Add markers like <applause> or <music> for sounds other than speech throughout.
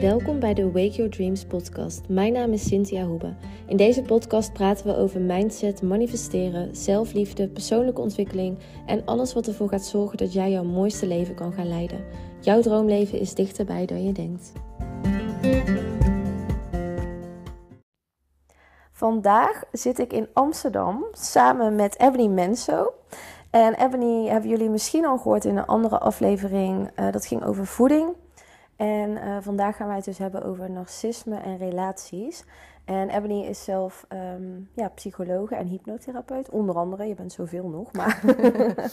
Welkom bij de Wake Your Dreams podcast. Mijn naam is Cynthia Hoebe. In deze podcast praten we over mindset, manifesteren, zelfliefde, persoonlijke ontwikkeling en alles wat ervoor gaat zorgen dat jij jouw mooiste leven kan gaan leiden. Jouw droomleven is dichterbij dan je denkt. Vandaag zit ik in Amsterdam samen met Ebony Menso. En Ebony hebben jullie misschien al gehoord in een andere aflevering. Uh, dat ging over voeding. En uh, vandaag gaan wij het dus hebben over narcisme en relaties. En Ebony is zelf um, ja, psychologe en hypnotherapeut. Onder andere, je bent zoveel nog. Maar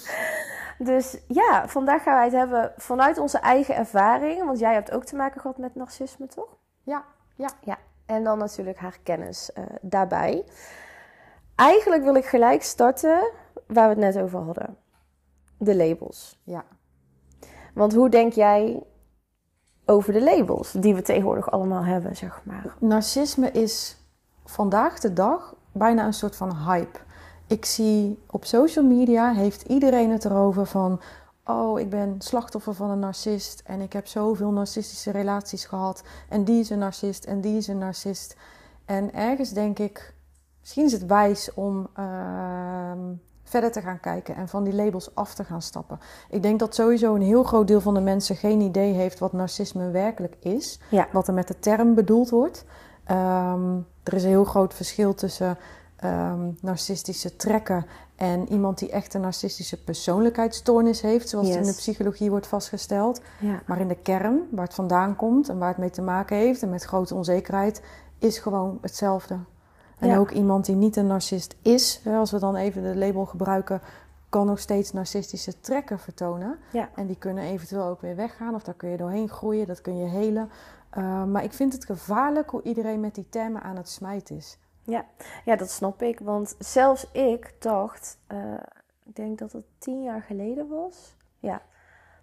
<laughs> dus ja, vandaag gaan wij het hebben vanuit onze eigen ervaring. Want jij hebt ook te maken gehad met narcisme, toch? Ja, ja. ja. En dan natuurlijk haar kennis uh, daarbij. Eigenlijk wil ik gelijk starten waar we het net over hadden. De labels. Ja. Want hoe denk jij over de labels die we tegenwoordig allemaal hebben, zeg maar? Narcisme is vandaag de dag bijna een soort van hype. Ik zie op social media heeft iedereen het erover van oh, ik ben slachtoffer van een narcist en ik heb zoveel narcistische relaties gehad en die is een narcist en die is een narcist. En ergens denk ik, misschien is het wijs om uh, verder te gaan kijken en van die labels af te gaan stappen. Ik denk dat sowieso een heel groot deel van de mensen geen idee heeft wat narcisme werkelijk is, ja. wat er met de term bedoeld wordt. Um, er is een heel groot verschil tussen um, narcistische trekken en iemand die echt een narcistische persoonlijkheidsstoornis heeft, zoals yes. het in de psychologie wordt vastgesteld. Ja. Maar in de kern, waar het vandaan komt en waar het mee te maken heeft en met grote onzekerheid, is gewoon hetzelfde. En Ja. ook iemand die niet een narcist is, als we dan even de label gebruiken, kan nog steeds narcistische trekken vertonen. Ja. En die kunnen eventueel ook weer weggaan of daar kun je doorheen groeien, dat kun je helen. Uh, maar ik vind het gevaarlijk hoe iedereen met die termen aan het smijten is. Ja. ja, dat snap ik. Want zelfs ik dacht, uh, ik denk dat het tien jaar geleden was. Ja.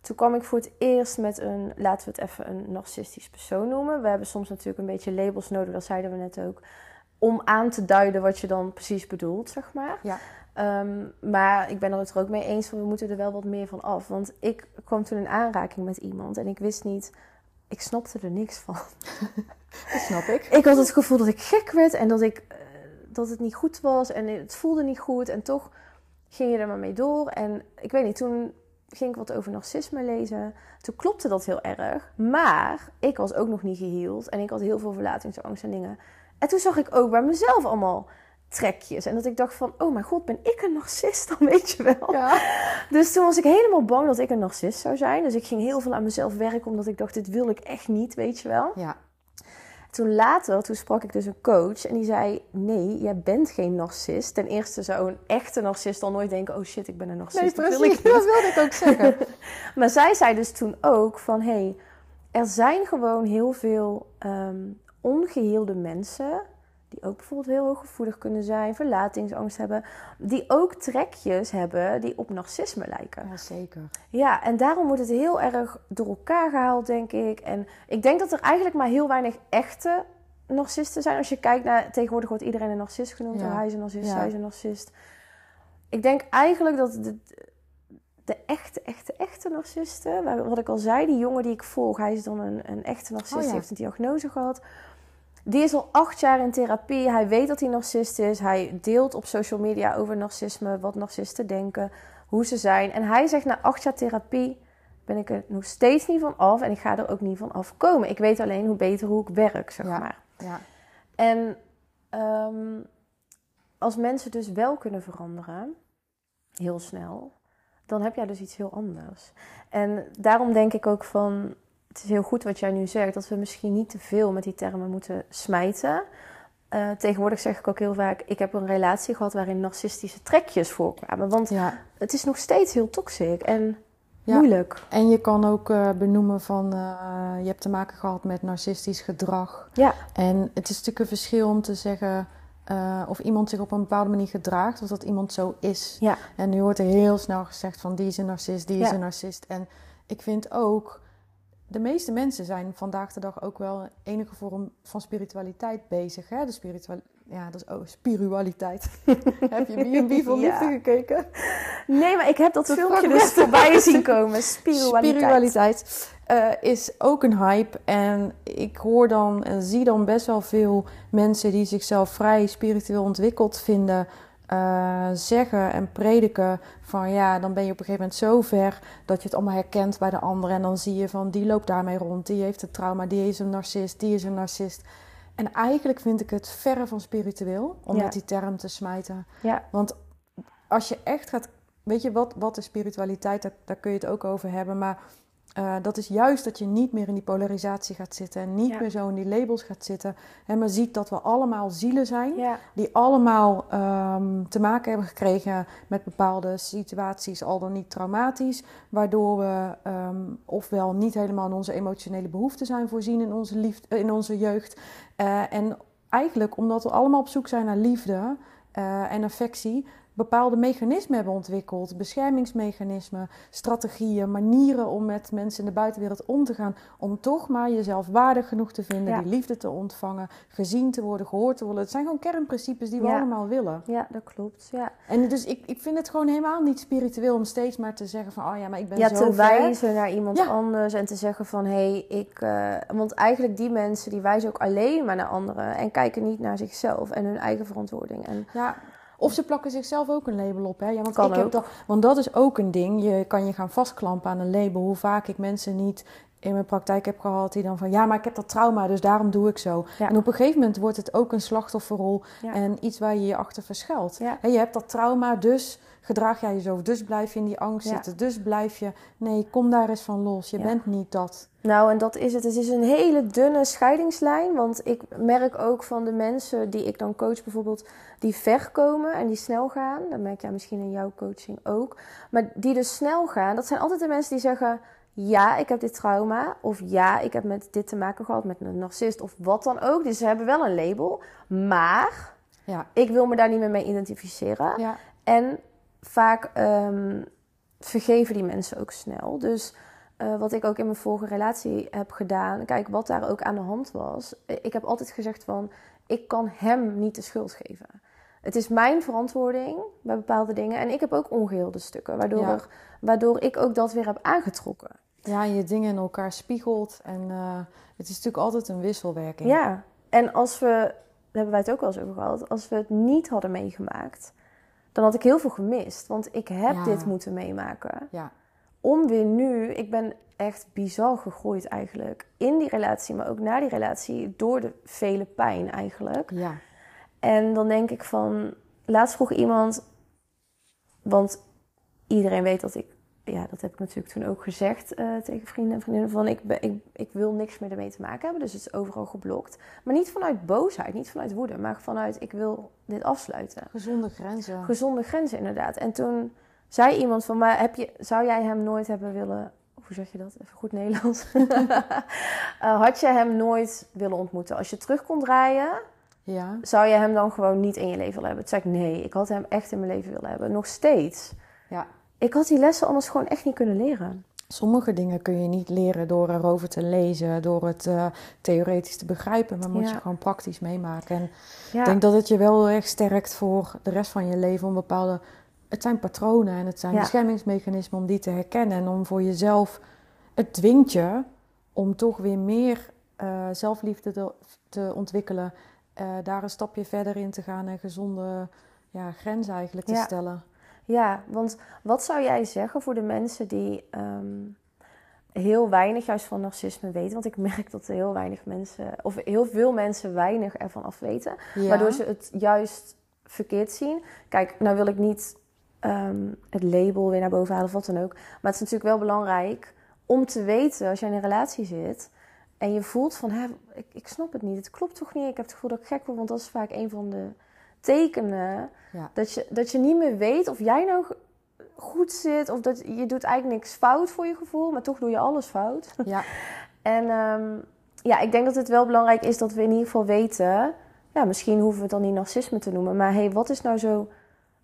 Toen kwam ik voor het eerst met een, laten we het even een narcistisch persoon noemen. We hebben soms natuurlijk een beetje labels nodig, dat zeiden we net ook. Om aan te duiden wat je dan precies bedoelt, zeg maar. Ja. Um, maar ik ben er het er ook mee eens van, we moeten er wel wat meer van af. Want ik kwam toen in aanraking met iemand en ik wist niet, ik snapte er niks van. <laughs> Dat snap ik. Ik had het gevoel dat ik gek werd en dat, ik, uh, dat het niet goed was en het voelde niet goed. En toch ging je er maar mee door. En ik weet niet, toen ging ik wat over narcisme lezen. Toen klopte dat heel erg. Maar ik was ook nog niet geheeld en ik had heel veel verlatingsangst en dingen. En toen zag ik ook bij mezelf allemaal trekjes. En dat ik dacht van, oh mijn god, ben ik een narcist dan, <laughs> weet je wel. Ja. Dus toen was ik helemaal bang dat ik een narcist zou zijn. Dus ik ging heel veel aan mezelf werken, omdat ik dacht, dit wil ik echt niet, weet je wel. Ja. Toen later, toen sprak ik dus een coach en die zei, nee, jij bent geen narcist. Ten eerste zou een echte narcist al nooit denken, oh shit, ik ben een narcist. Nee, dat precies, wil ik dat wilde ik ook zeggen. <laughs> maar zij zei dus toen ook van, hé, hey, er zijn gewoon heel veel um, ongeheelde mensen die ook bijvoorbeeld heel hooggevoelig kunnen zijn, verlatingsangst hebben, die ook trekjes hebben die op narcisme lijken. Ja, zeker. Ja, en daarom wordt het heel erg door elkaar gehaald, denk ik. En ik denk dat er eigenlijk maar heel weinig echte narcisten zijn. Als je kijkt naar, tegenwoordig wordt iedereen een narcist genoemd. Ja. Oh, hij is een narcist, Ja. zij is een narcist. Ik denk eigenlijk dat de, de echte, echte, echte narcisten, wat ik al zei, die jongen die ik volg, hij is dan een, een echte narcist, Oh, ja. die heeft een diagnose gehad. Die is al acht jaar in therapie. Hij weet dat hij narcist is. Hij deelt op social media over narcisme, wat narcisten denken, hoe ze zijn. En hij zegt na acht jaar therapie ben ik er nog steeds niet van af en ik ga er ook niet van afkomen. Ik weet alleen hoe beter hoe ik werk, zeg Ja. maar. Ja. En ehm, als mensen dus wel kunnen veranderen, heel snel, dan heb jij dus iets heel anders. En daarom denk ik ook van, het is heel goed wat jij nu zegt, dat we misschien niet te veel met die termen moeten smijten. Eh, tegenwoordig zeg ik ook heel vaak, ik heb een relatie gehad waarin narcistische trekjes voorkwamen. Want ja. het is nog steeds heel toxic en Ja. moeilijk. En je kan ook uh, benoemen van uh, je hebt te maken gehad met narcistisch gedrag. Ja, En het is natuurlijk een verschil om te zeggen uh, of iemand zich op een bepaalde manier gedraagt of dat iemand zo is. ja, En nu wordt er heel snel gezegd van die is een narcist, die is een narcist. En ik vind ook, de meeste mensen zijn vandaag de dag ook wel enige vorm van spiritualiteit bezig. Hè? De spiritual ja, dat is oh, spiritualiteit. <laughs> heb je B&B Ja. liefde gekeken? Nee, maar ik heb dat De filmpje dus voorbij <laughs> zien komen. Spiritualiteit. Spiritualiteit eh, is ook een hype. En ik hoor dan en zie dan best wel veel mensen die zichzelf vrij spiritueel ontwikkeld vinden. Eh, zeggen en prediken van ja, dan ben je op een gegeven moment zo ver dat je het allemaal herkent bij de ander. En dan zie je van die loopt daarmee rond, die heeft het trauma, die is een narcist, die is een narcist. En eigenlijk vind ik het verre van spiritueel om Ja. met die term te smijten. Ja, Want als je echt gaat, weet je wat, wat is spiritualiteit, daar, daar kun je het ook over hebben. Maar eh, dat is juist dat je niet meer in die polarisatie gaat zitten en niet Ja. meer zo in die labels gaat zitten. Hè, maar ziet dat we allemaal zielen zijn ja, die allemaal ehm, te maken hebben gekregen met bepaalde situaties, al dan niet traumatisch, waardoor we ehm, ofwel niet helemaal in onze emotionele behoeften zijn voorzien in onze, liefde, in onze jeugd. Eh, en eigenlijk omdat we allemaal op zoek zijn naar liefde eh, en affectie, bepaalde mechanismen hebben ontwikkeld, beschermingsmechanismen, strategieën, manieren om met mensen in de buitenwereld om te gaan, om toch maar jezelf waardig genoeg te vinden, Ja. die liefde te ontvangen, gezien te worden, gehoord te worden. Het zijn gewoon kernprincipes die we Ja. allemaal willen. ja, dat klopt. Ja, En dus ik, ik vind het gewoon helemaal niet spiritueel om steeds maar te zeggen van, oh ja, maar ik ben ja zo te wijzen naar iemand anders en te zeggen van hé, hey, ik. eh, want eigenlijk die mensen die wijzen ook alleen maar naar anderen en kijken niet naar zichzelf en hun eigen verantwoording. En Ja. Of ze plakken zichzelf ook een label op. Hè? Ja, want, Kan ik heb dat, want dat is ook een ding. Je kan je gaan vastklampen aan een label. Hoe vaak ik mensen niet in mijn praktijk heb gehad die dan van... ja, maar ik heb dat trauma, dus daarom doe ik zo. Ja. En op een gegeven moment wordt het ook een slachtofferrol... Ja. en iets waar je je achter verschuilt. Ja. Je hebt dat trauma, dus gedraag jij je zo. Dus blijf je in die angst Ja. zitten. Dus blijf je... Nee, kom daar eens van los. Je Ja. bent niet dat. Nou, en dat is het. Het is een hele dunne scheidingslijn. Want ik merk ook van de mensen die ik dan coach, bijvoorbeeld, die ver komen en die snel gaan. Dat merk jij misschien in jouw coaching ook. Maar die dus snel gaan, dat zijn altijd de mensen die zeggen: Ja, ik heb dit trauma. Of ja, ik heb met dit te maken gehad, met een narcist of wat dan ook. Dus ze hebben wel een label. Maar Ja. ik wil me daar niet meer mee identificeren. Ja. En vaak ehm, vergeven die mensen ook snel. Dus eh, wat ik ook in mijn vorige relatie heb gedaan, kijk wat daar ook aan de hand was. Ik heb altijd gezegd van, ik kan hem niet de schuld geven. Het is mijn verantwoording bij bepaalde dingen. En ik heb ook ongeheelde stukken, waardoor, Ja. er, waardoor ik ook dat weer heb aangetrokken. Ja, je dingen in elkaar spiegelt. En eh, het is natuurlijk altijd een wisselwerking. Ja, en als we, daar hebben wij het ook wel eens over gehad, als we het niet hadden meegemaakt, dan had ik heel veel gemist. Want ik heb Ja. dit moeten meemaken. Ja. om weer nu, ik ben echt bizar gegroeid eigenlijk. In die relatie, maar ook na die relatie, door de vele pijn eigenlijk. Ja. En dan denk ik van, laatst vroeg iemand, want iedereen weet dat ik, ja, dat heb ik natuurlijk toen ook gezegd eh, tegen vrienden en vriendinnen, van ik, ben, ik, ik wil niks meer ermee te maken hebben, dus het is overal geblokt. Maar niet vanuit boosheid, niet vanuit woede, maar vanuit ik wil dit afsluiten. Gezonde grenzen. Gezonde grenzen inderdaad. En toen zei iemand van, maar heb je, zou jij hem nooit hebben willen, hoe zeg je dat, even goed Nederlands, <laughs> Eh, had je hem nooit willen ontmoeten? Als je terug kon draaien, ja. zou je hem dan gewoon niet in je leven willen hebben? Toen zei ik, nee, ik had hem echt in mijn leven willen hebben. Nog steeds. Ja. Ik had die lessen anders gewoon echt niet kunnen leren. Sommige dingen kun je niet leren door erover te lezen, door het eh, theoretisch te begrijpen, maar moet Ja. je gewoon praktisch meemaken. En Ja, ik denk dat het je wel erg sterkt voor de rest van je leven om bepaalde. Het zijn patronen en het zijn Ja. beschermingsmechanismen om die te herkennen en om voor jezelf. Het dwingt je om toch weer meer eh, zelfliefde te, te ontwikkelen, eh, daar een stapje verder in te gaan en gezonde ja, grenzen eigenlijk te Ja. stellen. Ja, want wat zou jij zeggen voor de mensen die ehm, heel weinig juist van narcisme weten? Want ik <laughs> merk dat heel weinig mensen, of heel veel mensen weinig ervan af weten. Ja. Waardoor ze het juist verkeerd zien. Kijk, nou wil ik niet ehm, het label weer naar boven halen of wat dan ook. Maar het is natuurlijk wel belangrijk om te weten als jij in een relatie zit. En je voelt van, hè, ik, ik snap het niet. Het klopt toch niet? Ik heb het gevoel dat ik gek word. Want dat is vaak een van de tekenen. Ja. Dat, je, dat je niet meer weet of jij nou goed zit. Of dat je doet eigenlijk niks fout voor je gevoel. Maar toch doe je alles fout. Ja. <laughs> En ehm, ja, ik denk dat het wel belangrijk is dat we in ieder geval weten. Ja, misschien hoeven we het dan niet narcisme te noemen. Maar hey, wat is nou zo,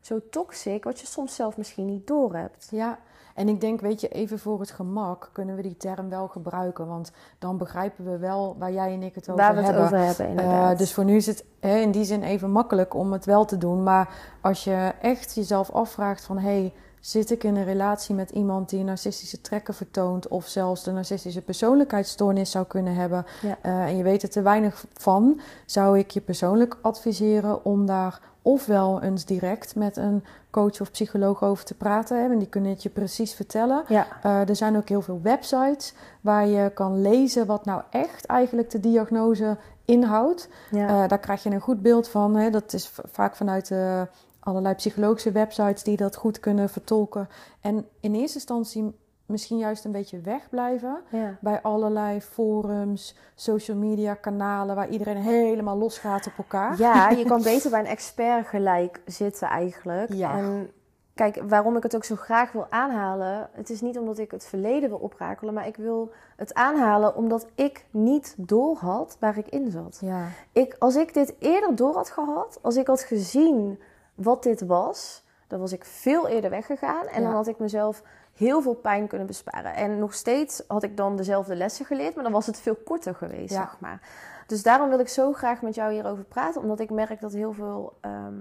zo toxic wat je soms zelf misschien niet doorhebt? Ja, En ik denk, weet je, even voor het gemak kunnen we die term wel gebruiken. Want dan begrijpen we wel waar jij en ik het over Waar we het hebben. over hebben, dus voor nu is het hè, in die zin even makkelijk om het wel te doen. Maar als je echt jezelf afvraagt van... Hey, zit ik in een relatie met iemand die narcistische trekken vertoont... of zelfs de narcistische persoonlijkheidsstoornis zou kunnen hebben... Ja. eh, en je weet er te weinig van... zou ik je persoonlijk adviseren om daar ofwel eens direct met een coach of psycholoog over te praten. Hè, en die kunnen het je precies vertellen. ja, Eh, er zijn ook heel veel websites waar je kan lezen wat nou echt eigenlijk de diagnose inhoudt. ja. Eh, daar krijg je een goed beeld van. Hè. Dat is vaak vanuit eh, allerlei psychologische websites die dat goed kunnen vertolken. En in eerste instantie misschien juist een beetje wegblijven ja. bij allerlei forums, social media kanalen waar iedereen helemaal losgaat op elkaar. Ja, je kan <laughs> beter bij een expert gelijk zitten eigenlijk. Ja. En kijk, waarom ik het ook zo graag wil aanhalen... het is niet omdat ik het verleden wil oprakelen... maar ik wil het aanhalen omdat ik niet doorhad waar ik in zat. Ja, Ik, als ik dit eerder door had gehad... als ik had gezien wat dit was... dan was ik veel eerder weggegaan... en Ja. dan had ik mezelf heel veel pijn kunnen besparen. En nog steeds had ik dan dezelfde lessen geleerd... maar dan was het veel korter geweest, Ja. zeg maar. Dus daarom wil ik zo graag met jou hierover praten, omdat ik merk dat heel veel, ehm,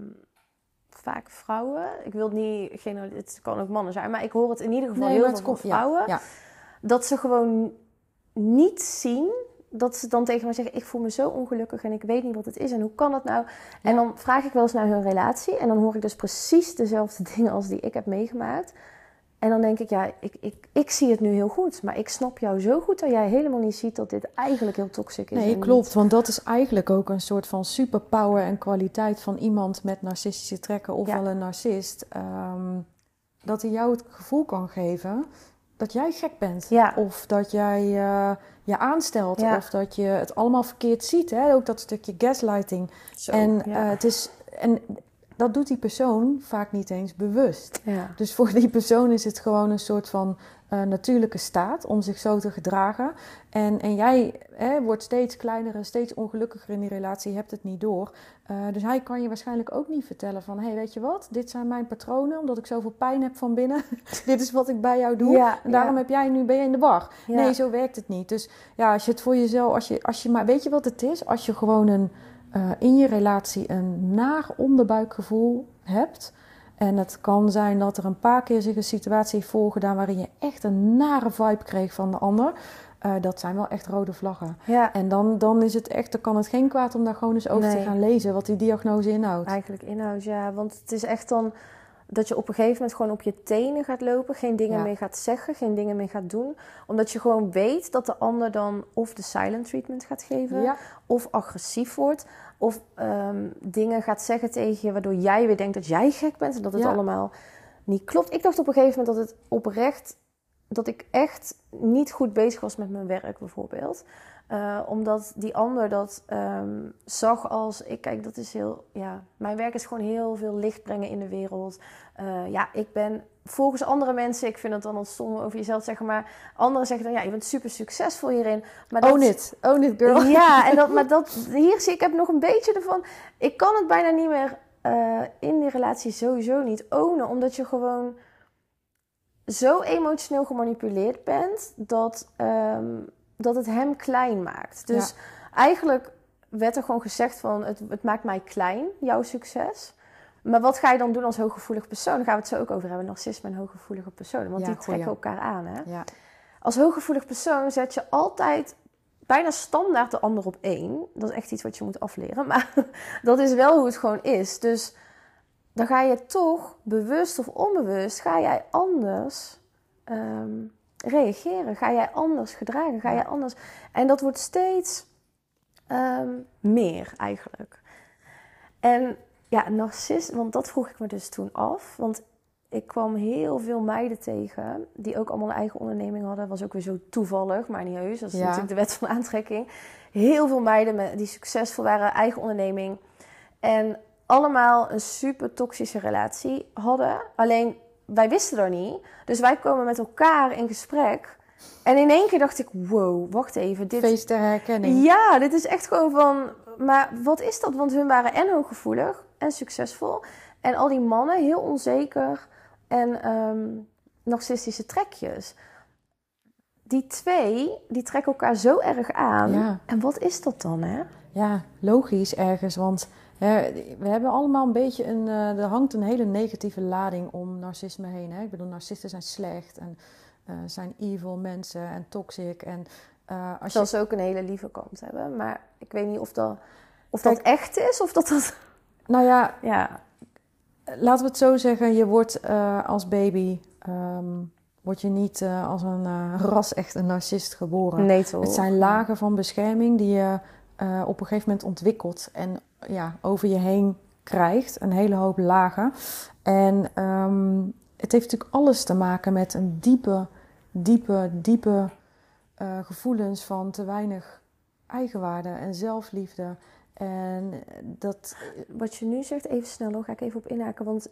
vaak vrouwen, ik wil niet, geen, het kan ook mannen zijn, maar ik hoor het in ieder geval Nee, heel veel van ja, vrouwen, ja. dat ze gewoon niet zien dat ze dan tegen mij zeggen: Ik voel me zo ongelukkig en ik weet niet wat het is en hoe kan het nou? En dan vraag ik wel eens naar hun relatie en dan hoor ik dus precies dezelfde <laughs> dingen als die ik heb meegemaakt. En dan denk ik, ja, ik, ik, ik zie het nu heel goed, maar ik snap jou zo goed dat jij helemaal niet ziet dat dit eigenlijk heel toxic is. Nee, klopt. Want dat is eigenlijk ook een soort van superpower en kwaliteit van iemand met narcistische trekken of Ja. wel een narcist. ehm, dat hij jou het gevoel kan geven dat jij gek bent. Ja. Of dat jij eh, je aanstelt. Ja. Of dat je het allemaal verkeerd ziet. Hè? Ook dat stukje gaslighting. Zo, en, ja. eh, het is, en dat doet die persoon vaak niet eens bewust. ja. Dus voor die persoon is het gewoon een soort van eh, natuurlijke staat om zich zo te gedragen. En, en jij hè, wordt steeds kleiner en steeds ongelukkiger in die relatie, je hebt het niet door. Eh, dus hij kan je waarschijnlijk ook niet vertellen van... hé, hey, weet je wat, dit zijn mijn patronen, omdat ik zoveel pijn heb van binnen. <laughs> dit is wat ik bij jou doe. Ja, en daarom ja. heb jij nu, ben je in de war. Ja. Nee, zo werkt het niet. Dus ja, als je het voor jezelf... Als je, als je maar, weet je wat het is? Als je gewoon een, eh, in je relatie een naar onderbuikgevoel hebt... En het kan zijn dat er een paar keer zich een situatie heeft voorgedaan waarin je echt een nare vibe kreeg van de ander. Eh, dat zijn wel echt rode vlaggen. ja, En dan, dan is het echt, dan kan het geen kwaad om daar gewoon eens over te gaan lezen wat die diagnose inhoudt. eigenlijk inhoud, ja. Want het is echt dan dat je op een gegeven moment gewoon op je tenen gaat lopen. Geen dingen Ja. meer gaat zeggen, geen dingen meer gaat doen. Omdat je gewoon weet dat de ander dan of de silent treatment gaat geven... Ja, of agressief wordt... of ehm, dingen gaat zeggen tegen je... waardoor jij weer denkt dat jij gek bent... en dat het Ja. allemaal niet klopt. Ik dacht op een gegeven moment dat het oprecht... dat ik echt niet goed bezig was met mijn werk bijvoorbeeld... Eh, omdat die ander dat ehm, zag als... Ik, kijk, dat is heel... Ja, mijn werk is gewoon heel veel licht brengen in de wereld. Eh, ja, ik ben volgens andere mensen... Ik vind het dan al stom over jezelf zeggen... maar anderen zeggen dan... Ja, je bent super succesvol hierin. Maar dat, own it. Own it, girl. Ja, en <laughs> dat, maar dat, hier zie ik heb nog een beetje ervan... Ik kan het bijna niet meer eh, in die relatie sowieso niet ownen. Omdat je gewoon zo emotioneel gemanipuleerd bent... dat, ehm, dat het hem klein maakt. Dus eigenlijk werd er gewoon gezegd van... Het, het maakt mij klein, jouw succes... Maar wat ga je dan doen als hooggevoelig persoon? Daar gaan we het zo ook over hebben. Narcisme en hooggevoelige personen. Want Ja, die trekken goeie. elkaar aan. Hè? Ja. Als hooggevoelig persoon zet je altijd bijna standaard de ander op één. Dat is echt iets wat je moet afleren. <laughs> Maar dat is wel hoe het gewoon is. Dus dan ga je toch, bewust of onbewust, ga jij anders ehm, reageren. Ga jij anders gedragen. Ga jij anders... En dat wordt steeds ehm, meer eigenlijk. En ja, narcist, want dat vroeg ik me dus toen af. Want ik kwam heel veel meiden tegen die ook allemaal een eigen onderneming hadden. Was ook weer zo toevallig, maar niet heus. Dat is Ja. natuurlijk de wet van aantrekking. Heel veel meiden met, die succesvol waren, eigen onderneming. En allemaal een super toxische relatie hadden. Alleen wij wisten dat niet. Dus wij komen met elkaar in gesprek. En in één keer dacht ik: wow, wacht even. Dit, Feest ter herkenning. ja, dit is echt gewoon van. Maar wat is dat? Want hun waren en hooggevoelig en succesvol. En al die mannen heel onzeker. En ehm, narcistische trekjes. Die twee, die trekken elkaar zo erg aan. Ja. En wat is dat dan, hè? Ja, logisch ergens, want we hebben allemaal een beetje een... eh, er hangt een hele negatieve lading om narcisme heen. Hè? Ik bedoel, narcisten zijn slecht en eh, zijn evil mensen en toxic. En eh, als je... Ze ook een hele lieve kant hebben. Maar ik weet niet of dat, of Kijk- dat echt is of dat dat... Nou ja, Ja, laten we het zo zeggen. Je wordt als baby... ehm, word je niet als een ras echt een narcist geboren. nee toch? Het zijn lagen van bescherming die je op een gegeven moment ontwikkelt en ja, over je heen krijgt. Een hele hoop lagen. En ehm, het heeft natuurlijk alles te maken met een diepe, diepe, diepe eh, gevoelens van te weinig eigenwaarde en zelfliefde. En dat, Wat je nu zegt, even snel hoor, ga ik even op inhaken. Want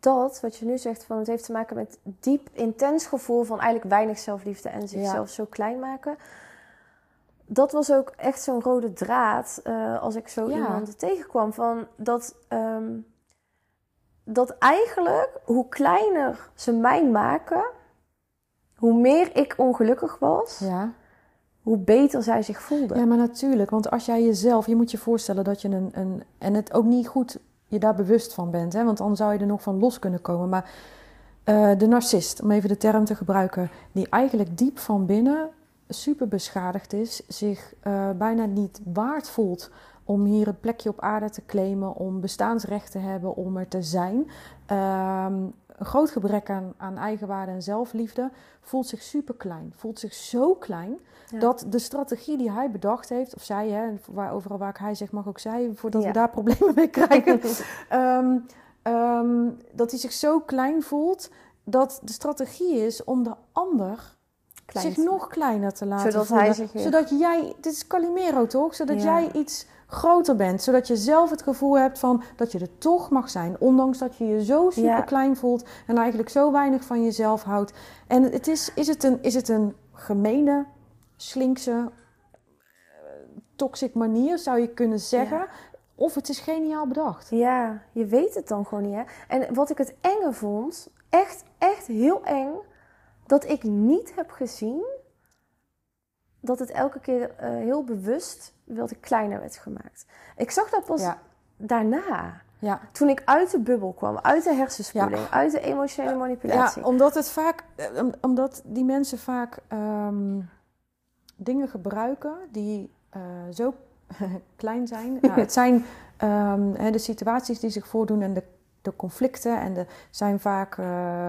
dat, wat je nu zegt, van het heeft te maken met diep, intens gevoel van eigenlijk weinig zelfliefde en zichzelf zo klein maken. Dat was ook echt zo'n rode draad eh, als ik zo Ja. iemand tegenkwam. Van dat, ehm, dat eigenlijk, hoe kleiner ze mij maken, hoe meer ik ongelukkig was, ja. hoe beter zij zich voelden. Ja, maar natuurlijk. Want als jij jezelf, je moet je voorstellen dat je een, een en het ook niet goed je daar bewust van bent, hè, want dan zou je er nog van los kunnen komen. Maar eh, de narcist, om even de term te gebruiken, die eigenlijk diep van binnen super beschadigd is, zich eh, bijna niet waard voelt om hier een plekje op aarde te claimen, om bestaansrecht te hebben, om er te zijn. Ehm, een groot gebrek aan, aan eigenwaarde en zelfliefde, voelt zich super klein. Voelt zich zo klein Ja. dat de strategie die hij bedacht heeft, of zij, hè, waar, overal waar ik hij zeg, mag ook zij, voordat Ja. we daar problemen mee krijgen, <laughs> Ehm, ehm, dat hij zich zo klein voelt dat de strategie is om de ander Klein zich nog kleiner te laten Zodat voelen. hij zich weer- Zodat jij, dit is Calimero toch? Zodat Ja. jij iets groter bent. Zodat je zelf het gevoel hebt van dat je er toch mag zijn. Ondanks dat je je zo super Ja. klein voelt en eigenlijk zo weinig van jezelf houdt. En het is, is, het een, is het een gemene, slinkse, eh, toxic manier zou je kunnen zeggen. Ja. Of het is geniaal bedacht. Ja, je weet het dan gewoon niet, hè? En wat ik het enge vond, echt, echt heel eng, dat ik niet heb gezien dat het elke keer eh, heel bewust ik kleiner werd gemaakt. Ik zag dat pas Ja. daarna. Ja. Toen ik uit de bubbel kwam, uit de hersenspoeling, uit de emotionele manipulatie. Ja, omdat het vaak, eh, om- omdat die mensen vaak ehm, dingen gebruiken die eh, zo <laughs> klein zijn. Nou, het zijn ehm, hè, de situaties die zich voordoen en de, de conflicten en de zijn vaak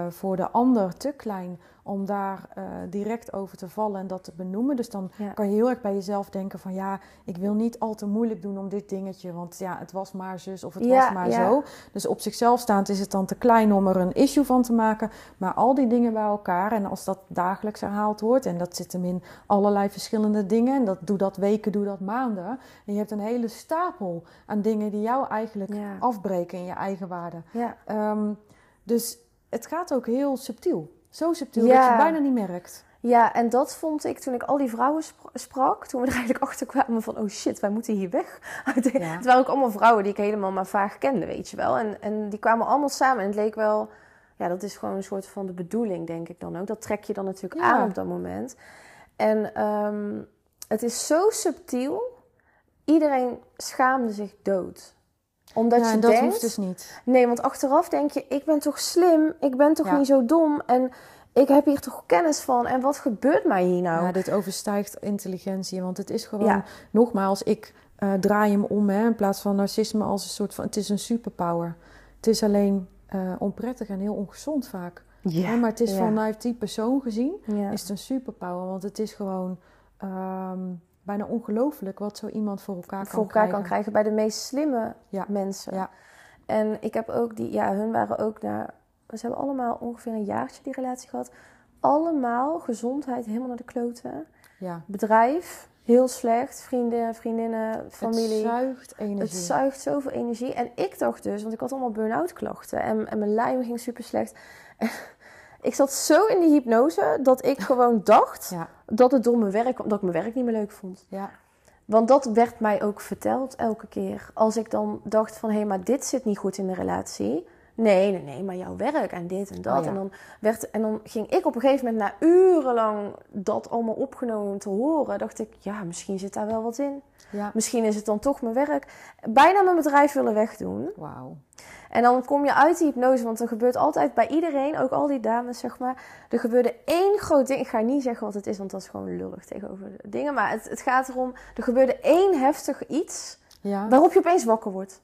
voor de ander te klein om daar eh, direct over te vallen en dat te benoemen. Dus dan Ja. kan je heel erg bij jezelf denken van ja, ik wil niet al te moeilijk doen om dit dingetje, want ja, het was maar zus of het Ja, was maar ja. zo. Dus op zichzelf staand is het dan te klein om er een issue van te maken. Maar al die dingen bij elkaar, en als dat dagelijks herhaald wordt, en dat zit hem in allerlei verschillende dingen, en dat doe dat weken, doe dat maanden. En je hebt een hele stapel aan dingen die jou eigenlijk afbreken in je eigen waarde. Ehm, dus het gaat ook heel subtiel. Zo subtiel Ja. dat je het bijna niet merkt. Ja, en dat vond ik toen ik al die vrouwen spra- sprak, toen we er eigenlijk <laughs> achter kwamen van, oh shit, wij moeten hier weg. <laughs> Ja. Het waren ook allemaal vrouwen die ik helemaal maar vaag kende, weet je wel. En, en die kwamen allemaal samen en het leek wel, ja, dat is gewoon een soort van de bedoeling, denk ik dan ook. Dat trek je dan natuurlijk Ja. aan op dat moment. En ehm, het is zo subtiel, iedereen schaamde zich dood. Omdat Ja, je en dat denkt, hoeft dus niet. Nee, want achteraf denk je, ik ben toch slim, ik ben toch Ja. niet zo dom en ik heb hier toch kennis van en wat gebeurt mij hier nou? Ja, dit overstijgt intelligentie. Want het is gewoon, Ja. nogmaals, ik eh, draai hem om hè, in plaats van narcisme als een soort van. Het is een superpower. Het is alleen eh, onprettig en heel ongezond vaak. Hè, maar het is ja. vanuit die persoon gezien, Ja. is het een superpower. Want het is gewoon ehm, bijna ongelooflijk wat zo iemand voor elkaar kan voor elkaar krijgen. kan krijgen bij de meest slimme Ja. mensen. Ja. En ik heb ook die, ja, hun waren ook naar, ze hebben allemaal ongeveer een jaartje die relatie gehad. Allemaal gezondheid helemaal naar de kloten. Ja. Bedrijf, heel slecht. Vrienden, vriendinnen, familie. Het zuigt energie. Het zuigt zoveel energie. En ik dacht dus, want ik had allemaal burn-out klachten. En, en mijn lijm ging super slecht. Ik zat zo in die hypnose dat ik gewoon dacht Ja, dat het door mijn werk kwam. Dat ik mijn werk niet meer leuk vond. ja, Want dat werd mij ook verteld elke keer. Als ik dan dacht van, hé, maar dit zit niet goed in de relatie. Nee, nee, nee, maar jouw werk en dit en dat. Oh, ja. en, dan werd, en dan ging ik op een gegeven moment na urenlang dat allemaal opgenomen te horen. Dacht ik, ja, misschien zit daar wel wat in. Ja. Misschien is het dan toch mijn werk. Bijna mijn bedrijf willen wegdoen. Wauw. En dan kom je uit die hypnose, want er gebeurt altijd bij iedereen, ook al die dames, zeg maar. Er gebeurde één groot ding. Ik ga niet zeggen wat het is, want dat is gewoon lullig tegenover de dingen. Maar het, het gaat erom, er gebeurde één heftig iets Ja. waarop je opeens wakker wordt.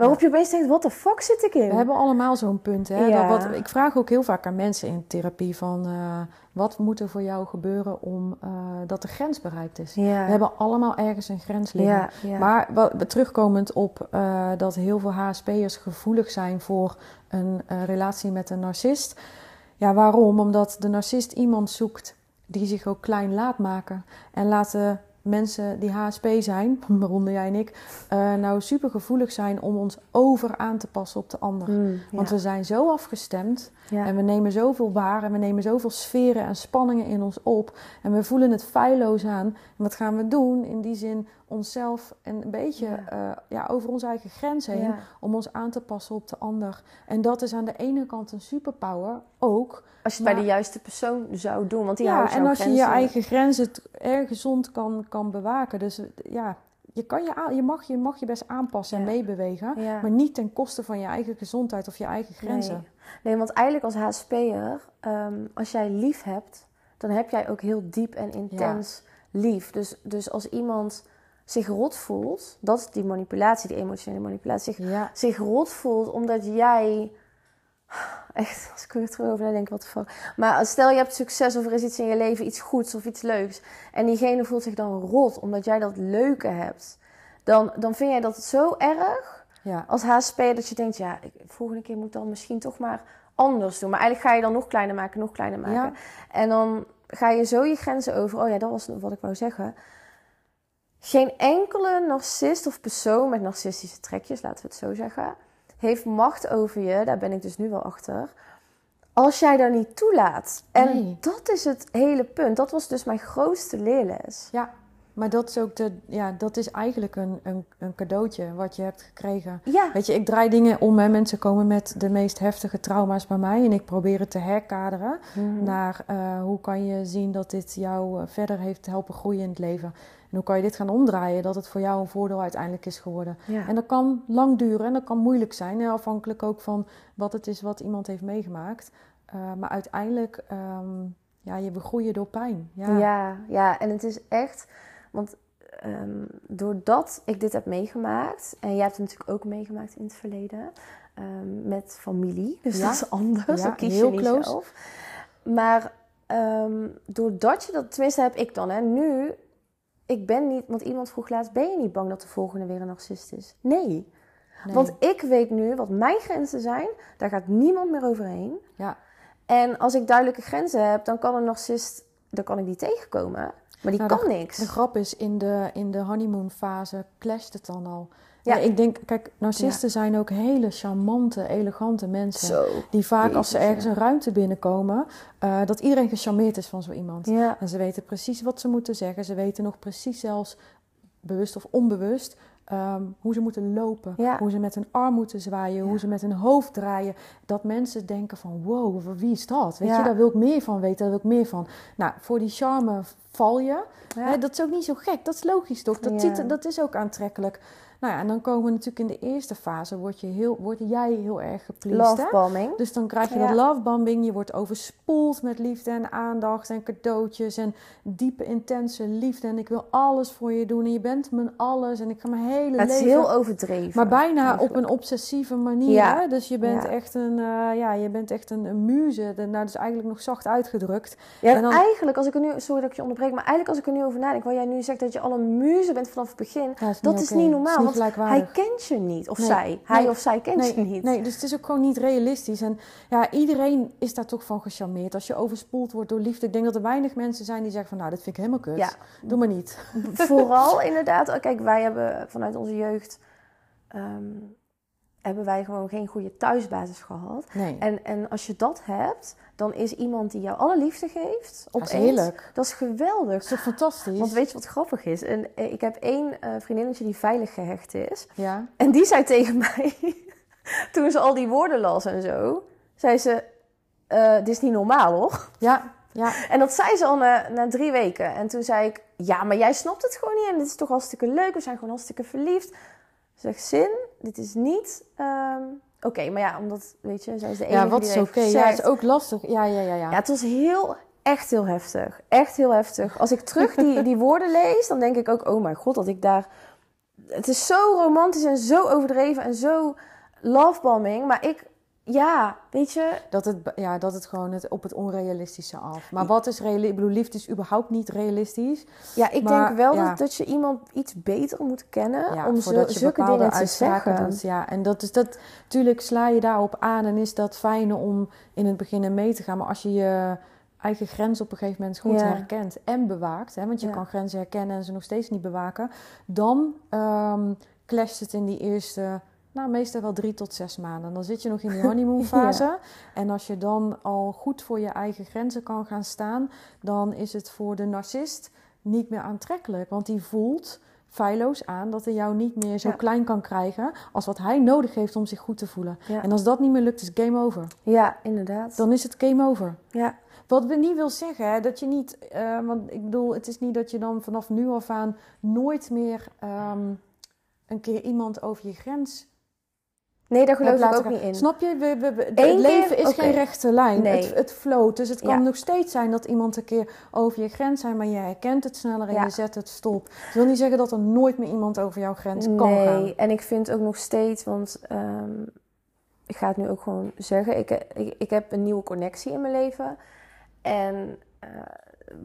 Waarop je opeens denkt, wat de fuck zit ik in? We hebben allemaal zo'n punt. Hè? Ja. Dat wat, ik vraag ook heel vaak aan mensen in therapie van... eh, wat moet er voor jou gebeuren om eh, dat de grens bereikt is? Ja. We hebben allemaal ergens een grens liggen. ja, ja. Maar wat, terugkomend op eh, dat heel veel HSP'ers gevoelig zijn voor een relatie met een narcist. Ja, waarom? Omdat de narcist iemand zoekt die zich ook klein laat maken. En laten mensen die HSP zijn, <laughs> waaronder jij en ik, eh, nou super gevoelig zijn om ons over aan te passen op de ander. Mm, ja. Want we zijn zo afgestemd ja. en we nemen zoveel waar en we nemen zoveel sferen en spanningen in ons op. En we voelen het feilloos aan. En wat gaan we doen? In die zin onszelf een beetje Ja. ja. ja, over onze eigen grens heen. Om ons aan te passen op de ander. En dat is aan de ene kant een superpower. Ook. Als je het bij de juiste persoon zou doen, want die Ja, houdt en als je je eigen grenzen erg gezond kan, kan bewaken. Dus eh, ja, je, kan je, je, mag, je mag je best aanpassen en meebewegen. Ja. Maar niet ten koste van je eigen gezondheid of je eigen grenzen. Nee. nee, want eigenlijk als HSP'er, ehm, als jij lief hebt, dan heb jij ook heel diep en intens lief. Dus, dus als iemand zich rot voelt, dat is die manipulatie, die emotionele manipulatie, zich, Ja, zich rot voelt omdat jij... Echt, als ik er terug over nadenk, wat fuck. Maar stel je hebt succes of er is iets in je leven, iets goeds of iets leuks. En diegene voelt zich dan rot omdat jij dat leuke hebt. Dan, dan vind jij dat zo erg ja. als HSP dat je denkt, ja, ik, volgende keer moet ik dan misschien toch maar anders doen. Maar eigenlijk ga je dan nog kleiner maken, nog kleiner maken. Ja. En dan ga je zo je grenzen over. Oh ja, dat was wat ik wou zeggen. Geen enkele narcist of persoon met narcistische trekjes, laten we het zo zeggen, heeft macht over je. Daar ben ik dus nu wel achter. Als jij daar niet toelaat. En Nee. dat is het hele punt. Dat was dus mijn grootste leerles. Ja, maar dat is ook de, ja, dat is eigenlijk een, een, een cadeautje wat je hebt gekregen. Ja, Weet je, ik draai dingen om en mensen komen met de meest heftige trauma's bij mij en ik probeer het te herkaderen Mhm. naar eh, hoe kan je zien dat dit jou eh, verder heeft helpen groeien in het leven. En hoe kan je dit gaan omdraaien, dat het voor jou een voordeel uiteindelijk is geworden. ja. En dat kan lang duren en dat kan moeilijk zijn, afhankelijk ook van wat het is wat iemand heeft meegemaakt. Eh, maar uiteindelijk, ehm, ja, je we groeien door pijn. Ja, Ja, ja, en het is echt, want ehm, doordat ik dit heb meegemaakt, en jij hebt het natuurlijk ook meegemaakt in het verleden, ehm, met familie, dus Ja. dat is anders, Ja, dat kies heel je niet close. zelf. Maar doordat je dat, tenminste heb ik dan, hè, nu, ik ben niet, want iemand vroeg laatst, ben je niet bang dat de volgende weer een narcist is? Nee, Nee. want ik weet nu wat mijn grenzen zijn, daar gaat niemand meer overheen. ja. En als ik duidelijke grenzen heb, dan kan een narcist, dan kan ik die tegenkomen. Maar die Nou, kan niks. De grap is, in de, in de honeymoon fase clasht het dan al. Ja. Ik denk, kijk, narcisten zijn ook hele charmante, elegante mensen. Zo. Die vaak als ze ergens ja. een ruimte binnenkomen, eh, dat iedereen gecharmeerd is van zo iemand. Ja. En ze weten precies wat ze moeten zeggen. Ze weten nog precies zelfs, bewust of onbewust, ehm, hoe ze moeten lopen. Hoe ze met hun arm moeten zwaaien. Hoe ze met hun hoofd draaien. Dat mensen denken van, wow, wie is dat? Weet je, daar wil ik meer van weten. Daar wil ik meer van. Nou, voor die charme val je. Hè, dat is ook niet zo gek. Dat is logisch toch? Dat, ziet, dat is ook aantrekkelijk. Nou ja, en dan komen we natuurlijk in de eerste fase, word, je heel, word jij heel erg gepleased. hè? Lovebombing. Dus dan krijg je Ja. dat lovebombing. Je wordt overspoeld met liefde en aandacht en cadeautjes en diepe, intense liefde. En ik wil alles voor je doen en je bent mijn alles en ik ga mijn hele het is leven... heel overdreven. maar bijna eigenlijk. op een obsessieve manier. Ja. Hè? Dus je bent Ja. echt een, eh, ja, je bent echt een, een muze. Nou, dat is eigenlijk nog zacht uitgedrukt. Ja, en dan- eigenlijk, als ik er nu, sorry dat ik je onderbreek, maar eigenlijk als ik er nu over nadenk, wat jij nu zegt dat je al een muze bent vanaf het begin, is dat niet is niet normaal. Want hij kent je niet, of Nee. zij. Hij Nee. of zij kent nee, je niet. Nee, dus het is ook gewoon niet realistisch. En ja, iedereen is daar toch van gecharmeerd. Als je overspoeld wordt door liefde. Ik denk dat er weinig mensen zijn die zeggen van... nou, dat vind ik helemaal kut. Ja. Doe maar niet. Vooral <laughs> inderdaad, kijk, wij hebben vanuit onze jeugd, ehm, hebben wij gewoon geen goede thuisbasis gehad. Nee, En, en als je dat hebt, dan is iemand die jou alle liefde geeft, dat is heerlijk. dat is geweldig. Dat is toch fantastisch? Want weet je wat grappig is? En, eh, ik heb één eh, vriendinnetje die veilig gehecht is. Ja, En die zei tegen <laughs> mij... toen ze al die woorden las en zo, zei ze: eh, Dit is niet normaal hoor. Ja, ja. En dat zei ze al na, na drie weken. En toen zei ik: Ja, maar jij snapt het gewoon niet. En dit is toch hartstikke leuk. We zijn gewoon hartstikke verliefd. Zeg, Zin, dit is niet. ehm, Oké, maar ja, omdat, weet je, zij is de enige Ja, wat die is oké. heeft Ja, het is ook lastig. Ja, ja, ja, ja. Ja, het was heel, echt heel heftig. Echt heel heftig. Als ik terug die, die woorden lees, dan denk ik ook, oh mijn god, dat ik daar... Het is zo romantisch en zo overdreven en zo lovebombing. Maar ik, ja, weet je... Dat het, ja, dat het gewoon het, op het onrealistische af. Maar wat is realistisch? Ik bedoel, liefde is überhaupt niet realistisch. Ja, ik Maar, denk wel ja. dat, dat je iemand iets beter moet kennen Ja, om je zulke dingen te zeggen. doet. Ja, en dat is dat. Tuurlijk sla je daarop aan en is dat fijn om in het begin in mee te gaan. Maar als je je eigen grens op een gegeven moment goed Ja. herkent en bewaakt, hè, want je kan grenzen herkennen en ze nog steeds niet bewaken, dan ehm clasht het in die eerste. Nou, meestal wel drie tot zes maanden. Dan zit je nog in die <laughs> honeymoon fase. En als je dan al goed voor je eigen grenzen kan gaan staan, dan is het voor de narcist niet meer aantrekkelijk. Want die voelt feilloos aan dat hij jou niet meer zo Ja. klein kan krijgen als wat hij nodig heeft om zich goed te voelen. Ja. En als dat niet meer lukt, is game over. Ja, inderdaad. Dan is het game over. Ja, Wat we niet wil zeggen, hè, dat je niet, eh, want ik bedoel, het is niet dat je dan vanaf nu af aan nooit meer ehm, een keer iemand over je grens nee, daar geloof ik ook gaan. niet in. Snap je? We, we, we- het leven is geen rechte lijn. Nee. Het, het float. Dus het kan Ja. nog steeds zijn dat iemand een keer over je grens zijn, maar je herkent het sneller en Ja. je zet het stop. Dat wil niet zeggen dat er nooit meer iemand over jouw grens kan nee, gaan. en ik vind ook nog steeds, want ehm, ik ga het nu ook gewoon zeggen, ik, ik, ik heb een nieuwe connectie in mijn leven. En eh,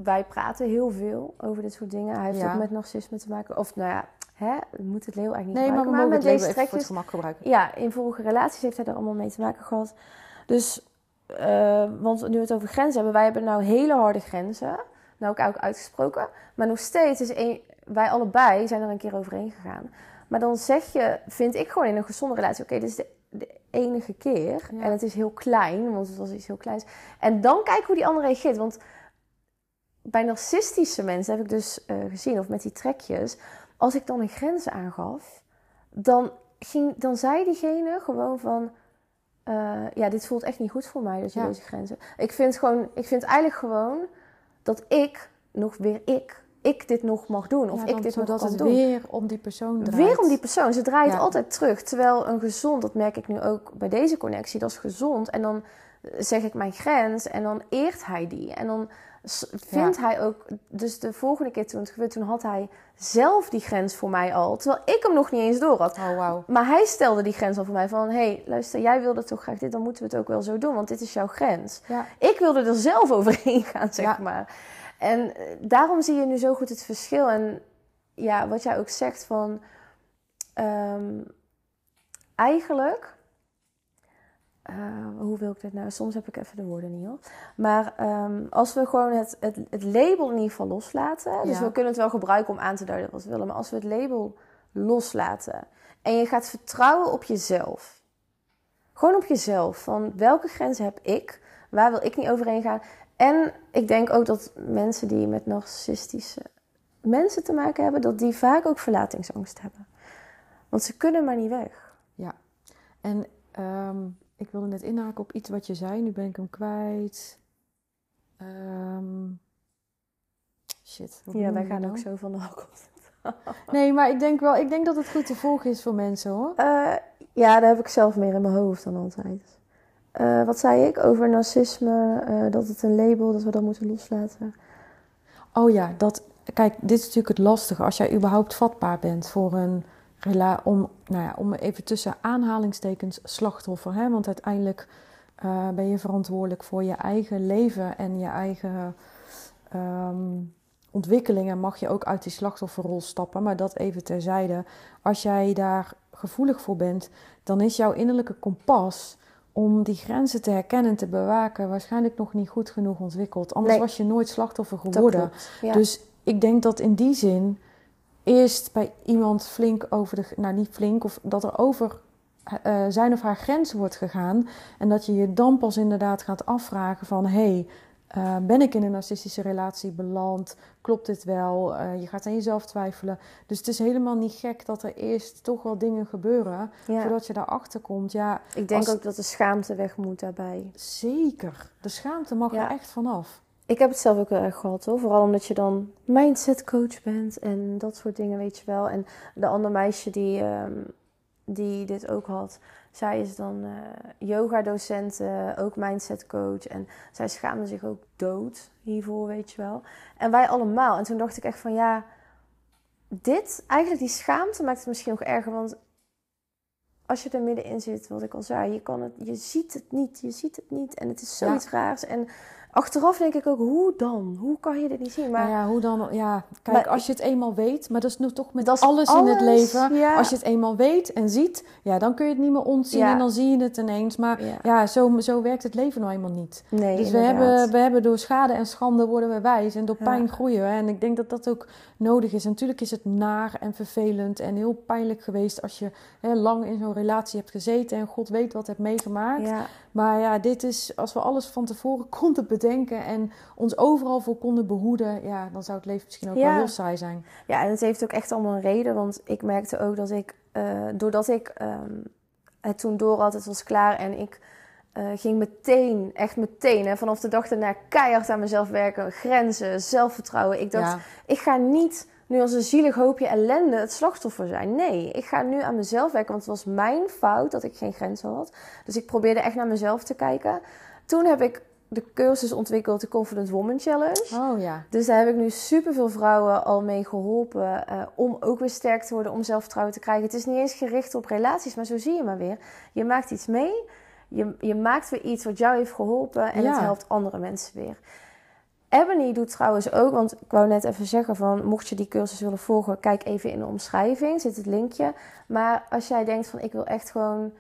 wij praten heel veel over dit soort dingen. Hij heeft Ja. ook met narcisme te maken. Of nou ja, hè, we moeten het leeuw eigenlijk niet Nee, maar we gebruiken. mogen het met deze even voor het trekjes gemak gebruiken. ja, in vorige relaties heeft hij er allemaal mee te maken gehad. Dus, eh, want nu we het over grenzen hebben, wij hebben nou hele harde grenzen. Nou ook, ook uitgesproken. Maar nog steeds is een, wij allebei zijn er een keer overheen gegaan. Maar dan zeg je, vind ik gewoon in een gezonde relatie, oké, dit is de, de enige keer. Ja. En het is heel klein, want het was iets heel kleins. En dan kijken hoe die ander reageert. Want bij narcistische mensen heb ik dus eh, gezien, of met die trekjes, als ik dan een grens aangaf, dan, ging, dan zei diegene gewoon van, eh, ja, dit voelt echt niet goed voor mij, dat je Ja. deze grenzen. Ik vind gewoon, ik vind eigenlijk gewoon dat ik nog weer ik, ik dit nog mag doen, of Ja, ik dit nog kan het doen. weer om die persoon draait. Weer om die persoon. Ze draait Ja. altijd terug. Terwijl een gezond, dat merk ik nu ook bij deze connectie, dat is gezond. En dan zeg ik mijn grens en dan eert hij die. En dan vindt hij ook... Dus de volgende keer toen het gebeurde, toen had hij zelf die grens voor mij al. Terwijl ik hem nog niet eens door had. Oh. Maar hij stelde die grens al voor mij van... Hé, hey, luister, jij wilde toch graag dit, dan moeten we het ook wel zo doen. Want dit is jouw grens. Ja. Ik wilde er zelf <laughs> overheen gaan, zeg Ja. maar. En eh, daarom zie je nu zo goed het verschil. En ja, wat jij ook zegt van... ehm, eigenlijk... eh, hoe wil ik dit nou? Soms heb ik even de woorden niet hoor. Maar ehm, als we gewoon het, het, het label in ieder geval loslaten. Dus we kunnen het wel gebruiken om aan te duiden wat we willen. Maar als we het label loslaten. En je gaat vertrouwen op jezelf. Gewoon op jezelf. Van welke grenzen heb ik? Waar wil ik niet overheen gaan? En ik denk ook dat mensen die met narcissistische mensen te maken hebben, dat die vaak ook verlatingsangst hebben. Want ze kunnen maar niet weg. Ja. En ehm, ik wilde net inhaken op iets wat je zei. Nu ben ik hem kwijt. Ehm, shit. Ja, wij gaan nou? ook zo van de hak. <laughs> Nee, maar ik denk wel, ik denk dat het goed te volgen is voor mensen hoor. Eh, ja, daar heb ik zelf meer in mijn hoofd dan altijd. Eh, wat zei ik over narcisme? eh, dat het een label, dat we dat moeten loslaten. Oh ja, dat. Kijk, dit is natuurlijk het lastige. Als jij überhaupt vatbaar bent voor een om, nou ja, om even tussen aanhalingstekens slachtoffer. Hè? Want uiteindelijk eh, ben je verantwoordelijk voor je eigen leven en je eigen ehm, ontwikkelingen. Mag je ook uit die slachtofferrol stappen. Maar dat even terzijde. Als jij daar gevoelig voor bent, dan is jouw innerlijke kompas om die grenzen te herkennen en te bewaken waarschijnlijk nog niet goed genoeg ontwikkeld. Anders Nee. was je nooit slachtoffer geworden. Ja. Dus ik denk dat in die zin eerst bij iemand flink over de, nou niet flink, of dat er over eh, zijn of haar grens wordt gegaan. En dat je je dan pas inderdaad gaat afvragen van, hé, hey, Uh, ben ik in een narcistische relatie beland? Klopt dit wel? Uh, je gaat aan jezelf twijfelen. Dus het is helemaal niet gek dat er eerst toch wel dingen gebeuren ja. voordat je daarachter komt. Ja, ik denk ook dat de schaamte weg moet daarbij. Zeker. De schaamte mag er echt vanaf. Ik heb het zelf ook heel erg gehad hoor. Vooral omdat je dan mindset coach bent en dat soort dingen, weet je wel. En de andere meisje die, um, die dit ook had, zij is dan uh, yoga-docent, uh, ook mindset coach. En zij schaamde zich ook dood hiervoor, weet je wel. En wij allemaal. En toen dacht ik echt van ja, dit, eigenlijk die schaamte maakt het misschien nog erger. Want als je er middenin zit, wat ik al zei, je, kan het, je ziet het niet, je ziet het niet. En het is zoiets raars. En Achteraf denk ik ook, hoe dan? Hoe kan je dit niet zien? Maar, ja, hoe dan? Ja, kijk, als je het eenmaal weet, maar dat is nu toch met alles, alles, in het leven. Als je het eenmaal weet en ziet, ja, dan kun je het niet meer ontzien en dan zie je het ineens. Maar ja, zo, zo werkt het leven nou eenmaal niet. Nee, dus we hebben, we hebben door schade en schande worden we wijs en door pijn groeien. En ik denk dat dat ook nodig is. natuurlijk is het naar en vervelend en heel pijnlijk geweest als je hè, lang in zo'n relatie hebt gezeten en God weet wat hebt meegemaakt. Maar ja, dit is, als we alles van tevoren <laughs> konden bedenken en ons overal voor konden behoeden, ja, dan zou het leven misschien ook wel heel saai zijn. Ja, en het heeft ook echt allemaal een reden, want ik merkte ook dat ik, uh, doordat ik um, het toen door had, het was klaar en ik uh, ging meteen, echt meteen, hè, vanaf de dag daarna keihard aan mezelf werken, grenzen, zelfvertrouwen. Ik dacht, ik ga niet nu als een zielig hoopje ellende het slachtoffer zijn. Nee, ik ga nu aan mezelf werken, want het was mijn fout dat ik geen grenzen had. Dus ik probeerde echt naar mezelf te kijken. Toen heb ik de cursus ontwikkeld, de Confident Woman Challenge. Oh ja. Dus daar heb ik nu superveel vrouwen al mee geholpen uh, om ook weer sterk te worden, om zelfvertrouwen te krijgen. Het is niet eens gericht op relaties, maar zo zie je maar weer. Je maakt iets mee, je, je maakt weer iets wat jou heeft geholpen en het helpt andere mensen weer. Ebony doet trouwens ook, want ik wou net even zeggen van, mocht je die cursus willen volgen, kijk even in de omschrijving, zit het linkje. Maar als jij denkt van, ik wil echt gewoon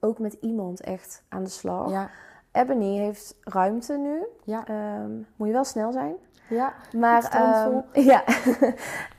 ook met iemand echt aan de slag. Ja. Ebony heeft ruimte nu. Ja. Ehm, moet je wel snel zijn. Ja, maar um, <laughs> ja.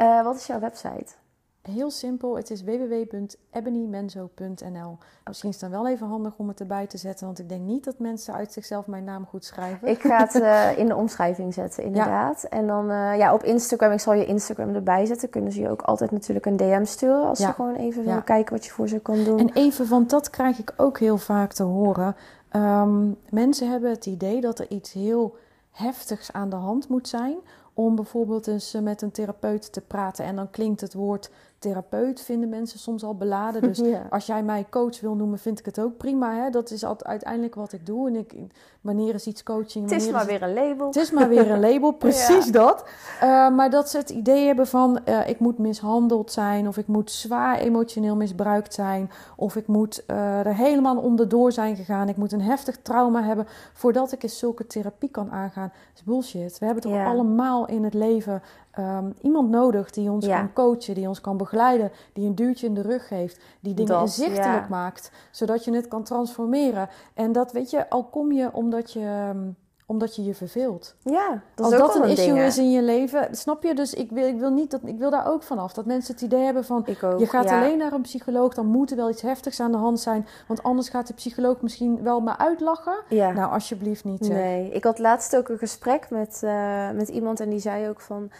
uh, <laughs> wat is jouw website? Heel simpel, het is www.ebonymenzo.nl. Misschien is het dan wel even handig om het erbij te zetten, want ik denk niet dat mensen uit zichzelf mijn naam goed schrijven. Ik ga het uh, <laughs> in de omschrijving zetten, inderdaad. En dan uh, ja, op Instagram, ik zal je Instagram erbij zetten. Kunnen ze je ook altijd natuurlijk een DM sturen als ja. ze gewoon even willen kijken wat je voor ze kan doen. En even, want dat krijg ik ook heel vaak te horen. Um, mensen hebben het idee dat er iets heel heftigs aan de hand moet zijn om bijvoorbeeld eens met een therapeut te praten. En dan klinkt het woord therapeut vinden mensen soms al beladen. <laughs> Dus als jij mij coach wil noemen, vind ik het ook prima. Hè? Dat is altijd uiteindelijk wat ik doe. En ik, wanneer is iets coaching? Het is maar weer een label. Het is maar weer een label, <laughs> precies dat. Uh, maar dat ze het idee hebben van uh, ik moet mishandeld zijn, of ik moet zwaar emotioneel misbruikt zijn, of ik moet uh, er helemaal onderdoor zijn gegaan. Ik moet een heftig trauma hebben voordat ik eens zulke therapie kan aangaan. Dat is bullshit. We hebben toch allemaal in het leven um, iemand nodig die ons kan coachen, die ons kan begeleiden, die een duwtje in de rug geeft, die dingen dat, inzichtelijk maakt, zodat je het kan transformeren. En dat weet je, al kom je omdat je. Ehm, omdat je je verveelt. Ja, dat is Als dat een issue is in je leven, snap je? Dus ik wil, ik wil niet dat ik wil daar ook vanaf. Dat mensen het idee hebben van je gaat alleen naar een psycholoog, dan moet er wel iets heftigs aan de hand zijn. Want anders gaat de psycholoog misschien wel me uitlachen. Ja. Nou, alsjeblieft niet. Nee, ik had laatst ook een gesprek met, uh, met iemand en die zei ook van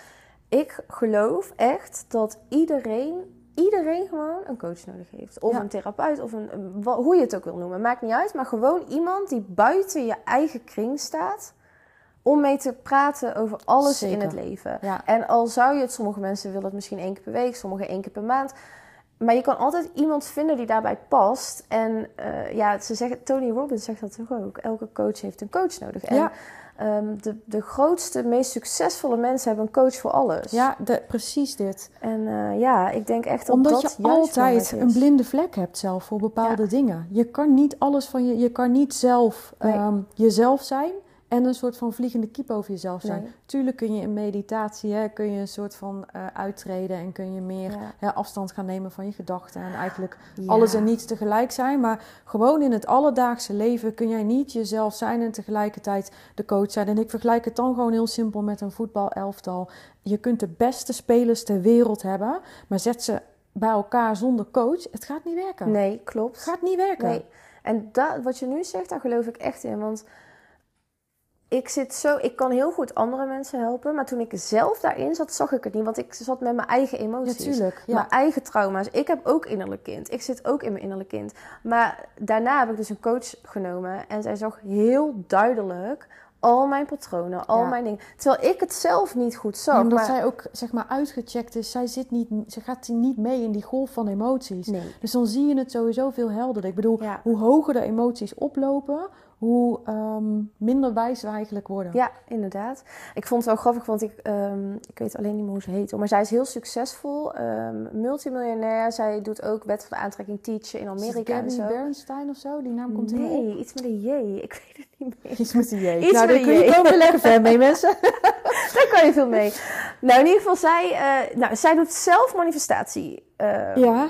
ik geloof echt dat iedereen, iedereen gewoon een coach nodig heeft. Of een therapeut, of een, hoe je het ook wil noemen. Maakt niet uit, maar gewoon iemand die buiten je eigen kring staat. Om mee te praten over alles in het leven. En al zou je het, sommige mensen willen het misschien één keer per week, sommige één keer per maand. Maar je kan altijd iemand vinden die daarbij past. En uh, ja, ze zeggen, Tony Robbins zegt dat toch ook. Elke coach heeft een coach nodig. En ja. Um, de, de grootste, meest succesvolle mensen hebben een coach voor alles. Ja, de, precies dit. En uh, ja, ik denk echt dat Omdat dat je altijd een blinde vlek hebt zelf voor bepaalde ja. dingen. Je kan niet alles van je... Je kan niet zelf nee. um, jezelf zijn en een soort van vliegende kiep over jezelf zijn. Nee. Tuurlijk kun je in meditatie hè, kun je een soort van uh, uittreden en kun je meer ja. hè, afstand gaan nemen van je gedachten en eigenlijk ja. alles en niets tegelijk zijn. Maar gewoon in het alledaagse leven kun jij niet jezelf zijn en tegelijkertijd de coach zijn. En ik vergelijk het dan gewoon heel simpel met een voetbalelftal. Je kunt de beste spelers ter wereld hebben, maar zet ze bij elkaar zonder coach. Het gaat niet werken. Nee, klopt. Het gaat niet werken. Nee. En dat, wat je nu zegt, daar geloof ik echt in. Want ik zit zo, ik kan heel goed andere mensen helpen, maar toen ik zelf daarin zat, zag ik het niet, want ik zat met mijn eigen emoties, Natuurlijk, ja. mijn eigen trauma's. Ik heb ook innerlijk kind, ik zit ook in mijn innerlijk kind. Maar daarna heb ik dus een coach genomen en zij zag heel duidelijk al mijn patronen, al Ja. mijn dingen, terwijl ik het zelf niet goed zag. Ja, omdat maar zij ook zeg maar uitgecheckt is. Zij, zit niet, ze gaat niet mee in die golf van emoties. nee, Dus dan zie je het sowieso veel helderder. Ik bedoel, Ja. hoe hoger de emoties oplopen, hoe ehm, minder wijs we eigenlijk worden. Ja, inderdaad. Ik vond het wel grappig, want ik, ehm, ik weet alleen niet meer hoe ze heet. Maar zij is heel succesvol, ehm, multimiljonair. Zij doet ook wet van de aantrekking teachen in Amerika en zo. Bernstein of zo? Die naam komt op. Nee, iets met een J. Ik weet het niet meer. Iets met die J. Iets nou, daar een kun je komen lekker ver mee, mensen. <laughs> Daar kan je veel mee. Nou, in ieder geval, zij, eh, nou, zij doet zelf manifestatie Ja.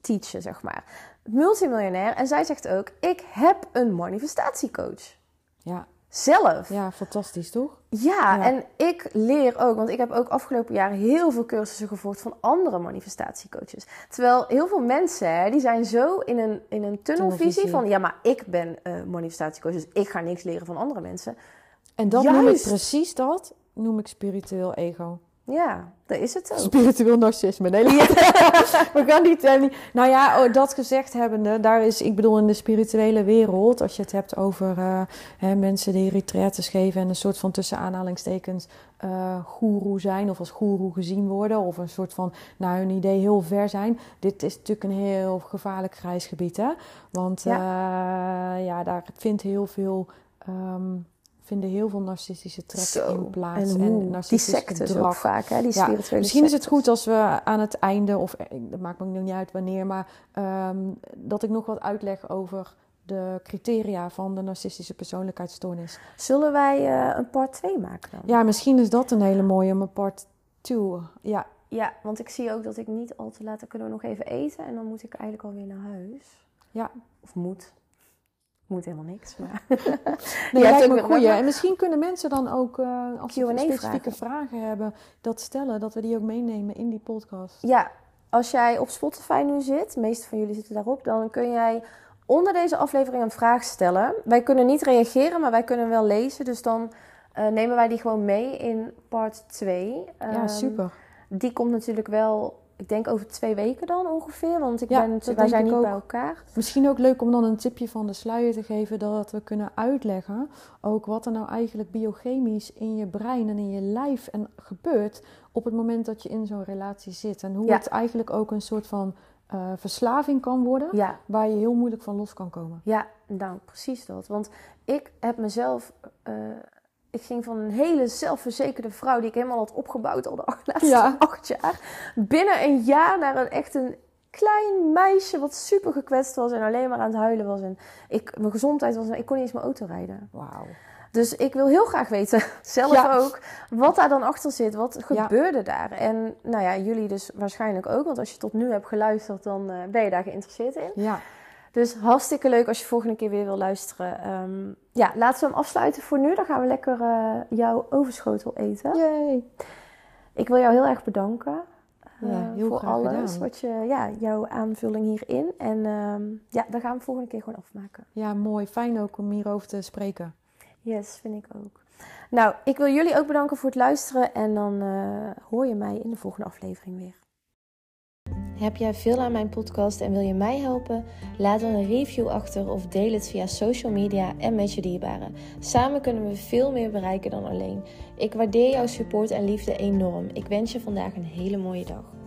teachen, zeg maar. Multimiljonair. En zij zegt ook, ik heb een manifestatiecoach. Ja. Zelf. ja, fantastisch toch? Ja, Ja. en ik leer ook, want ik heb ook afgelopen jaren heel veel cursussen gevolgd van andere manifestatiecoaches. Terwijl heel veel mensen, die zijn zo in een, in een tunnelvisie van, ja, maar ik ben eh manifestatiecoach, dus ik ga niks leren van andere mensen. En dat noem ik precies dat, noem ik spiritueel ego. Ja, dat is het ook. Spiritueel narcisme. Nee, <laughs> we gaan niet, eh, niet- Nou ja, oh, dat gezegd hebbende, daar is, ik bedoel, in de spirituele wereld, als je het hebt over eh, hè, mensen die retreats geven en een soort van tussen aanhalingstekens eh goeroe zijn of als goeroe gezien worden, of een soort van naar hun idee heel ver zijn. Dit is natuurlijk een heel gevaarlijk grijs gebied, hè? Want ja, ja daar vindt heel veel. ehm, vinden heel veel narcistische trekken in plaats En en? Die sectes ook vaak, hè? Die Ja, spirituele Misschien is het goed als we aan het einde, of eh, dat maakt me nog niet uit wanneer, maar ehm, dat ik nog wat uitleg over de criteria van de narcistische persoonlijkheidsstoornis. Zullen wij eh, een part 2 maken dan? Ja, misschien is dat een hele mooie om een part 2. Ja, Ja, want ik zie ook dat ik niet al te laat, dan kunnen we nog even eten en dan moet ik eigenlijk alweer naar huis. ja. Of moet. Moet helemaal niks, maar... <laughs> Nee, <laughs> lijkt me een goeie. En misschien kunnen mensen dan ook, eh, als ze specifieke vragen. vragen. hebben, dat stellen, dat we die ook meenemen in die podcast. Ja, als jij op Spotify nu zit, de meeste van jullie zitten daarop, dan kun jij onder deze aflevering een vraag stellen. Wij kunnen niet reageren, maar wij kunnen wel lezen. Dus dan eh, nemen wij die gewoon mee in part 2. ja, Ehm, super. Die komt natuurlijk wel, ik denk over twee weken dan ongeveer. Want ik Ja, ben, wij zijn niet ook. bij elkaar. Misschien ook leuk om dan een tipje van de sluier te geven, dat we kunnen uitleggen ook wat er nou eigenlijk biochemisch in je brein en in je lijf en gebeurt op het moment dat je in zo'n relatie zit. En hoe Ja. het eigenlijk ook een soort van eh, verslaving kan worden, Ja, waar je heel moeilijk van los kan komen. Ja, nou precies dat. Want ik heb mezelf. eh, ik ging van een hele zelfverzekerde vrouw die ik helemaal had opgebouwd al de <laughs> laatste Ja. acht jaar. Binnen een jaar naar een echt een klein meisje wat super gekwetst was en alleen maar aan het huilen was. En ik, mijn gezondheid was. Ik kon niet eens mijn auto rijden. Wauw. Dus ik wil heel graag weten, <laughs> zelf Ja. ook, wat daar dan achter zit. Wat Ja. gebeurde daar? En nou ja, jullie dus waarschijnlijk ook. Want als je tot nu hebt geluisterd, dan eh, ben je daar geïnteresseerd in. Ja, Dus hartstikke leuk als je volgende keer weer wil luisteren. Ehm, ja, laten we hem afsluiten voor nu. Dan gaan we lekker eh, jouw overschotel eten. yay. Ik wil jou heel erg bedanken. eh, Ja, heel voor alles. gedaan. Wat je, ja, jouw aanvulling hierin. En ehm, ja, dan gaan we volgende keer gewoon afmaken. Ja, mooi. Fijn ook om hierover te spreken. Yes, vind ik ook. Nou, ik wil jullie ook bedanken voor het luisteren. En dan eh, hoor je mij in de volgende aflevering weer. Heb jij veel aan mijn podcast en wil je mij helpen? Laat dan een review achter of deel het via social media en met je dierbaren. Samen kunnen we veel meer bereiken dan alleen. Ik waardeer jouw support en liefde enorm. Ik wens je vandaag een hele mooie dag.